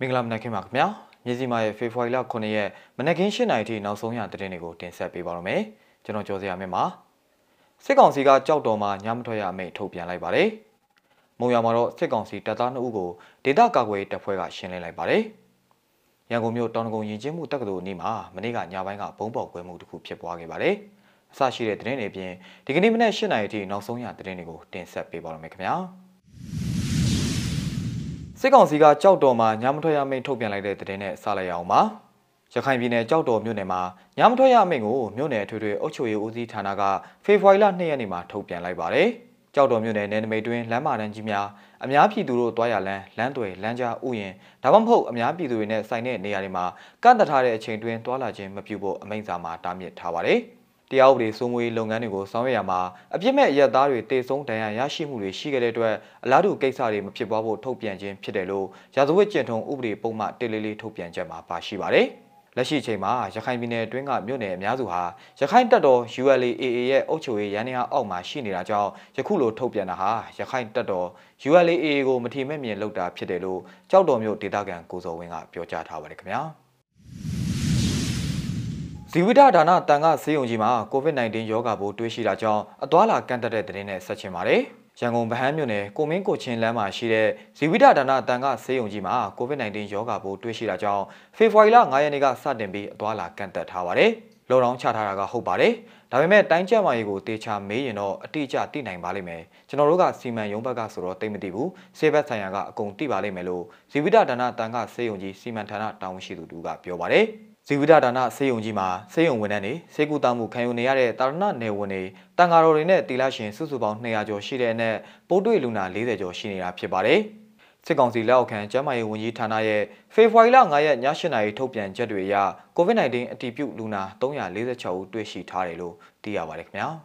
မင်္ဂလာမနက်ခင်းပါခင်ဗျာမြေစီမာရဲ့ဖေဖော်ဝါရီလ9ရက်မနက်ခင်း7:00နာရီထိနောက်ဆုံးရသတင်းတွေကိုတင်ဆက်ပေးပါရမယ်ကျွန်တော်ကျော်စရာမြင့်ပါစစ်ကောင်စီကကြောက်တော်မှာညမထွက်ရအမိန့်ထုတ်ပြန်လိုက်ပါတယ်မုံရမှာတော့စစ်ကောင်စီတပ်သား2ဦးကိုဒေသကာကွယ်တပ်ဖွဲ့ကရှင်းလင်းလိုက်ပါတယ်ရန်ကုန်မြို့တောင်ကုန်းရင်ကျင်းမှုတက္ကသိုလ်အနီးမှာမနေ့ကညပိုင်းကဘုံပေါက်ကွဲမှုတစ်ခုဖြစ်ပွားခဲ့ပါတယ်အဆရှိတဲ့သတင်းတွေပြင်ဒီကနေ့မနက်7:00နာရီထိနောက်ဆုံးရသတင်းတွေကိုတင်ဆက်ပေးပါရမယ်ခင်ဗျာ စစ်ကောင်စီကကြောက်တော်မှာညမထွက်ရမိန့်ထုတ်ပြန်လိုက်တဲ့သတင်းနဲ့စလိုက်ရအောင်ပါရခိုင်ပြည်နယ်ကြောက်တော်မြို့နယ်မှာညမထွက်ရမိန့်ကိုမြို့နယ်အထွေထွေအုပ်ချုပ်ရေးဦးစီးဌာနကဖေဖော်ဝါရီလ2ရက်နေ့မှာထုတ်ပြန်လိုက်ပါတယ်ကြောက်တော်မြို့နယ်နယ်နိမိတ်တွင်လမ်းမတန်းကြီးများအများပြည်သူတို့တွားရလန်းလမ်းတွေလမ်းကြားဥယျင်ဒါမှမဟုတ်အများပြည်သူတွေနဲ့ဆိုင်တဲ့နေရာတွေမှာကန့်သတ်ထားတဲ့အချိန်တွင်တွာလာခြင်းမပြုဖို့အမိန့်စာမှာတားမြစ်ထားပါတယ်။ တရားဥပဒေစိုးမိုးရေးလုပ်ငန်းတွေကိုဆောင်ရွက်ရမှာအပြစ်မဲ့ရက်သားတွေတေဆုံးဒဏ်ရာရရှိမှုတွေရှိခဲ့တဲ့အတွက်အလားတူကိစ္စတွေမဖြစ်ပွားဖို့ထုတ်ပြန်ခြင်းဖြစ်တယ်လို့ရာဇဝတ်ကျင့်ထုံးဥပဒေပုံမှန်တေလေးလေးထုတ်ပြန်ချက်မှာပါရှိပါတယ်။လက်ရှိချိန်မှာရခိုင်ပြည်နယ်အတွင်းကမြို့နယ်အများစုဟာရခိုင်တပ်တော် ULAA ရဲ့အုပ်ချုပ်ရေးရန်နေအောက်မှာရှိနေတာကြောင့်ယခုလိုထုတ်ပြန်တာဟာရခိုင်တပ်တော် ULAA ကိုမထီမဲ့မြင်လုပ်တာဖြစ်တယ်လို့ကြောက်တော်မြို့ဒေသခံကိုစောဝင်းကပြောကြားထားပါတယ်ခင်ဗျာ။ ဇီဝိဒဒါနတန်ခဆေးရုံကြီးမှာ COVID-19 ရောဂါပိုးတွေ့ရှိတာကြောင့်အသွာလာကန့်တက်တဲ့သတင်းနဲ့ဆက်ချင်ပါတယ်။ရန်ကုန်ဗဟန်းမြို့နယ်ကိုမင်းကိုချင်းလမ်းမှာရှိတဲ့ဇီဝိဒဒါနတန်ခဆေးရုံကြီးမှာ COVID-19 ရောဂါပိုးတွေ့ရှိတာကြောင့်ဖေဖော်ဝါရီလ9ရက်နေ့ကစတင်ပြီးအသွာလာကန့်တက်ထားပါတယ်။ လော်ဒေါင်းချထားတာကဟုတ်ပါတယ်။ဒါပေမဲ့တိုင်းကျပ်မာရေးကိုတေချာမေးရင်တော့အတိအကျသိနိုင်ပါလိမ့်မယ်။ကျွန်တော်တို့ကစီမံရုံးဘက်ကဆိုတော့သိမသိဘူး။ဆေးဘက်ဆိုင်ရာကအကုန်သိပါလိမ့်မယ်လို့ဇီဝိဒဒါနတန်ခဆေးရုံကြီးစီမံဌာနတာဝန်ရှိသူတူကပြောပါတယ်။ဇီဝိဒဒါနဆေးရုံကြီးမှာဆေးရုံဝန်ထမ်းတွေဆေးကူတာမှုခံယူနေရတဲ့တာရဏနယ်ဝန်တွေတန်ဃာတော်တွေနဲ့တီလာရှင်စုစုပေါင်း200ကျော်ရှိတဲ့အနက်ပိုးတွေ့လူနာ40ကျော်ရှိနေတာဖြစ်ပါတယ်။ စစ်ကောင်စီလက်အောက်ခံကျန်းမာရေးဝန်ကြီးဌာနရဲ့ဖေဖော်ဝါရီလ9ရက်ည8နာရီထုတ်ပြန်ချက်တွေအရ COVID-19 အတည်ပြုလူနာ346ဦးတွေ့ရှိထားတယ်လို့သိရပါတယ်ခင်ဗျာ။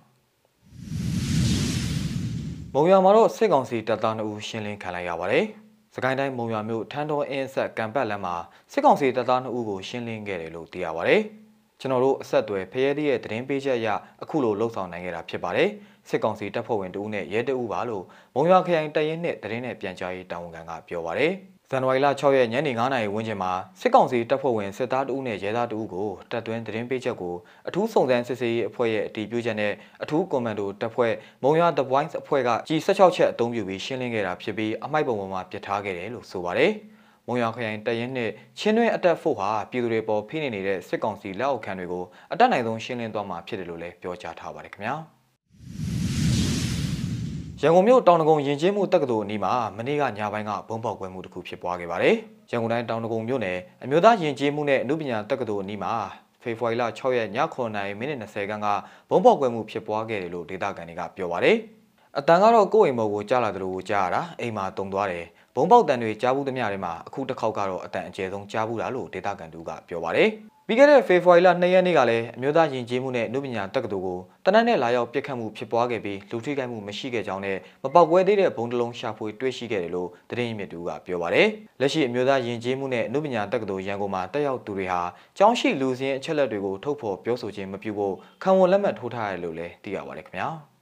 မုံရွာမှာတော့စစ်ကောင်စီတပ်သား2ဦးရှင်းလင်းခံလိုက်ရပါတယ်။စကိုင်းတိုင်းမုံရွာမြို့ထန်းတော်အင်းဆက်ကံပတ်လမ်းမှာစစ်ကောင်စီတပ်သား2ဦးကိုရှင်းလင်းခဲ့တယ်လို့သိရပါဗျ။ ကျွန်တော်တို့အဆက်အသွယ်ဖရဲသည့်ရဲ့သတင်းပေးချက်အရအခုလိုလှုပ်ဆောင်နိုင်ခဲ့တာဖြစ်ပါတယ်။စစ်ကောင်စီတပ်ဖွဲ့ဝင်တဦးနဲ့ရဲတအူးပါလို့မုံရွာခရိုင်တရင်နဲ့သတင်းနဲ့ပြန်ကြားရေးတာဝန်ခံကပြောပါဗျ။ဇန်နဝါရီလ6ရက်ညနေ9:00နာရီဝန်းကျင်မှာစစ်ကောင်စီတပ်ဖွဲ့ဝင်စစ်သားတဦးနဲ့ရဲသားတဦးကိုတပ်သွင်းသတင်းပေးချက်ကိုအထူးစုံစမ်းစစ်ဆေးရေးအဖွဲ့ရဲ့အတည်ပြုချက်နဲ့အထူးကွန်မန်ဒိုတပ်ဖွဲ့မုံရွာ The Voice အဖွဲ့ကကြီး16ချက်အသုံးပြုပြီးရှင်းလင်းခဲ့တာဖြစ်ပြီးအမိုက်ပုံပေါ်မှာပြစ်ထားခဲ့တယ်လို့ဆိုပါတယ်။ မုံရွာခရိုင်တရင်နဲ့ချင်းတွင်းအတက်ဖို့ဟာပြည်သူတွေပေါ်ဖိနေနေတဲ့စစ်ကောင်စီလက်အောက်ခံတွေကိုအတက်နိုင်ဆုံးရှင်းလင်းသွားမှာဖြစ်တယ်လို့လည်းပြောကြားထားပါတယ်ခင်ဗျာ။ရန်ကုန်မြို့တောင်တကုံရင်ကျင်းမှုတက္ကသိုလ်အနီးမှာမနေ့ကညပိုင်းကဘုံပေါက်ကွဲမှုတစ်ခုဖြစ်ပွားခဲ့ပါတယ်။ရန်ကုန်တိုင်းတောင်တကုံမြို့နယ်အမျိုးသားရင်ကျင်းမှုနဲ့အမှုပညာတက္ကသိုလ်အနီးမှာဖေဖော်ဝါရီလ6ရက်ည9:00မိနစ်20ခန်းကဘုံပေါက်ကွဲမှုဖြစ်ပွားခဲ့တယ်လို့ဒေသခံတွေကပြောပါတယ်။ အတန်ကတော့ကိုယ့်အိမ်မော်ကိုကြားလာတယ်လို့ကြားရတာအိမ်မှာတုံသွားတယ်။ဘုံပေါက်တန်တွေကြားဘူးသမျှတွေမှာအခုတစ်ခေါက်ကတော့အတန်အကျယ်ဆုံးကြားဘူးလားလို့ဒေသခံတို့ကပြောပါတယ်။ပြီးခဲ့တဲ့ဖေဖော်ဝါရီလ2ရက်နေ့ကလည်းအမျိုးသားယဉ်ကျေးမှုနဲ့လူပညာတက္ကသိုလ်ကိုတနက်နဲ့လာရောက်ပြစ်ခတ်မှုဖြစ်ပွားခဲ့ပြီးလူထိခိုက်မှုမရှိခဲ့ကြောင်းနဲ့မပေါက်ကွဲသေးတဲ့ဘုံတလုံးရှာဖွေတွေ့ရှိခဲ့တယ်လို့သတင်းရင်းမြစ်တူကပြောပါတယ်။လက်ရှိအမျိုးသားယဉ်ကျေးမှုနဲ့လူပညာတက္ကသိုလ်ရန်ကုန်မှာတက်ရောက်သူတွေဟာကျောင်းရှိလူစင်းအချက်လက်တွေကိုထုတ်ဖော်ပြောဆိုခြင်းမပြုဖို့ခံဝန်လက်မှတ်ထိုးထားရတယ်လို့လည်းသိရပါတယ်ခင်ဗျာ။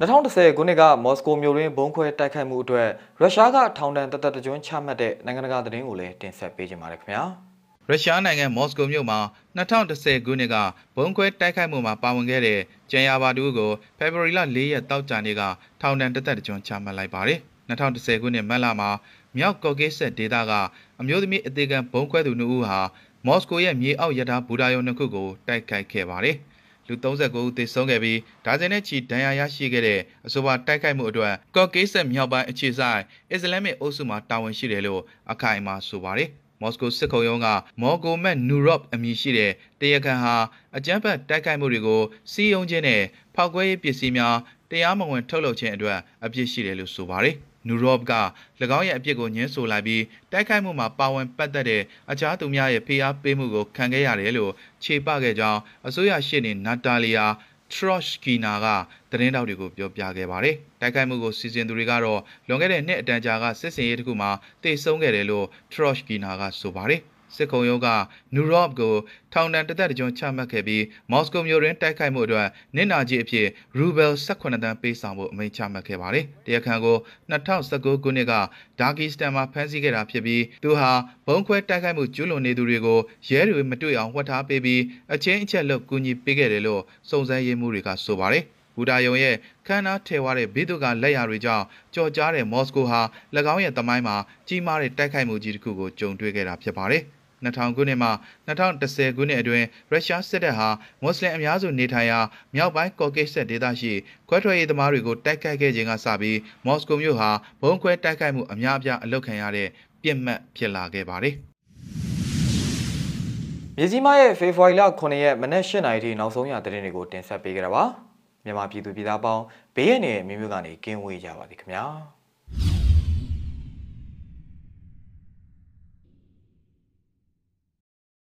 2010ခုနှစ်ကမော်စကိုမြို့တွင်ဘုံခွဲတိုက်ခိုက်မှုအတွက်ရုရှားကထောင်ဒဏ်တသက်တကြွချမှတ်တဲ့နိုင်ငံတကာသတင်းကိုလည်းတင်ဆက်ပေးကြပါရခင်ဗျာ။ရုရှားနိုင်ငံမော်စကိုမြို့မှာ2010ခုနှစ်ကဘုံခွဲတိုက်ခိုက်မှုမှာပါဝင်ခဲ့တဲ့ကျန်ယာဘာတူကိုဖေဖော်ဝါရီလ4ရက်တောက်ကြနေ့ကထောင်ဒဏ်တစ်သက်တကြွချမှတ်လိုက်ပါတယ်။2010ခုနှစ်မတ်လမှာမြောက်ကော်ကေးဆက်ဒေသကအမျိုးသမီးအသေးခံဘုံခွဲသူ2ဦးဟာမော်စကိုရဲ့မြေအောက်ရထားဘူတာယုံနှစ်ခုကိုတိုက်ခိုက်ခဲ့ပါတယ်။ လူ39ဦးသေဆုံးခဲ့ပြီးဒါဇင်နဲ့ချီဒဏ်ရာရရှိခဲ့တဲ့အဆိုပါတိုက်ခိုက်မှုအတွက်ကော့ကေးဆက်မြောက်ပိုင်းအခြေဆိုင်အစ္စလာမစ်အုပ်စုမှတာဝန်ရှိတယ်လို့အခိုင်အမာဆိုပါတယ်။မော်စကိုစစ်ခုံရုံးကမော်ဂိုမက်နူရော့အမည်ရှိတဲ့တရခံဟာအကြမ်းဖက်တိုက်ခိုက်မှုတွေကိုစီးယုံခြင်းနဲ့ဖောက်ခွဲရေးပစ္စည်းများတရားမဝင်ထုတ်လုပ်ခြင်းအတွက်အပြစ်ရှိတယ်လို့ဆိုပါတယ်။ နူရော့က၎င်းရဲ့အပြစ်ကိုညှင်းဆိုလိုက်ပြီးတိုက်ခိုက်မှုမှာပါဝင်ပတ်သက်တဲ့အခြားသူများရဲ့ဖိအားပေးမှုကိုခံခဲ့ရတယ်လို့ခြေပခဲ့ကြောင်းအစိုးရရှေ့နေနာတာလီယာထရော့ကီနာကသတင်းတောက်တွေကိုပြောပြခဲ့ပါတယ်။တိုက်ခိုက်မှုကိုစီစဉ်သူတွေကတော့လွန်ခဲ့တဲ့နှစ်အတန်ကြာကစစ်စင်ရေးတစ်ခုမှာတိတ်ဆုံးခဲ့တယ်လို့ထရော့ကီနာကဆိုပါတယ်။ စစ်ခုံရုံးကနူရော့ကိုထောင်ဒဏ်တစ်သက်တစ်ကြွချမှတ်ခဲ့ပြီးမော်စကိုမြို့တွင်တိုက်ခိုက်မှုအတွက်နစ်နာကြီးအဖြစ်ရူဘယ်18တန်းပေးဆောင်ဖို့အမိန့်ချမှတ်ခဲ့ပါတယ်။တရားခံကို2019ခုနှစ်ကဒါဂီစတန်မှာဖမ်းဆီးခဲ့တာဖြစ်ပြီးသူဟာဘုံခွဲတိုက်ခိုက်မှုကျူးလွန်နေသူတွေကိုရဲတွေမတွေ့အောင်ဝှက်ထားပေးပြီးအချင်းအချက်လုပ်ကူညီပေးခဲ့တယ်လို့စုံစမ်းရေးမှူးတွေကဆိုပါတယ်။ဘူတာယုံရဲ့ခန္ဓာထဲဝါတဲ့ဘိတုကလက်ရာတွေကြောင့်ကြော်ကြားတဲ့မော်စကိုဟာ၎င်းရဲ့တမိုင်းမှာကြီးမားတဲ့တိုက်ခိုက်မှုကြီးတစ်ခုကိုကြုံတွေ့ခဲ့တာဖြစ်ပါတယ်။ 2000ခုနှစ်မှ2010ခုနှစ်အတွင်းရုရှားစစ်တပ်ဟာမွတ်စလင်အများစုနေထိုင်ရာမြောက်ပိုင်းကော်ကိတ်ဆက်ဒေသရှိခွဲထွက်ရေးသမားတွေကိုတိုက်ခိုက်ခဲ့ခြင်းကစပြီးမော်စကိုမြို့ဟာဘုံခွဲတိုက်ခိုက်မှုအများအပြားအလုတ်ခံရတဲ့ပြစ်မှတ်ဖြစ်လာခဲ့ပါတယ်မြစည်းမရဲ့ဖေဖော်ဝါရီလ9ရက်မနက်8:00နာရီထိနောက်ဆုံးရသတင်းတွေကိုတင်ဆက်ပေးကြတာပါမြန်မာပြည်သူပြည်သားပေါင်းဘေးရန်ရဲ့မြို့မြို့ကနေကင်းဝေးကြပါသည်ခင်ဗျာ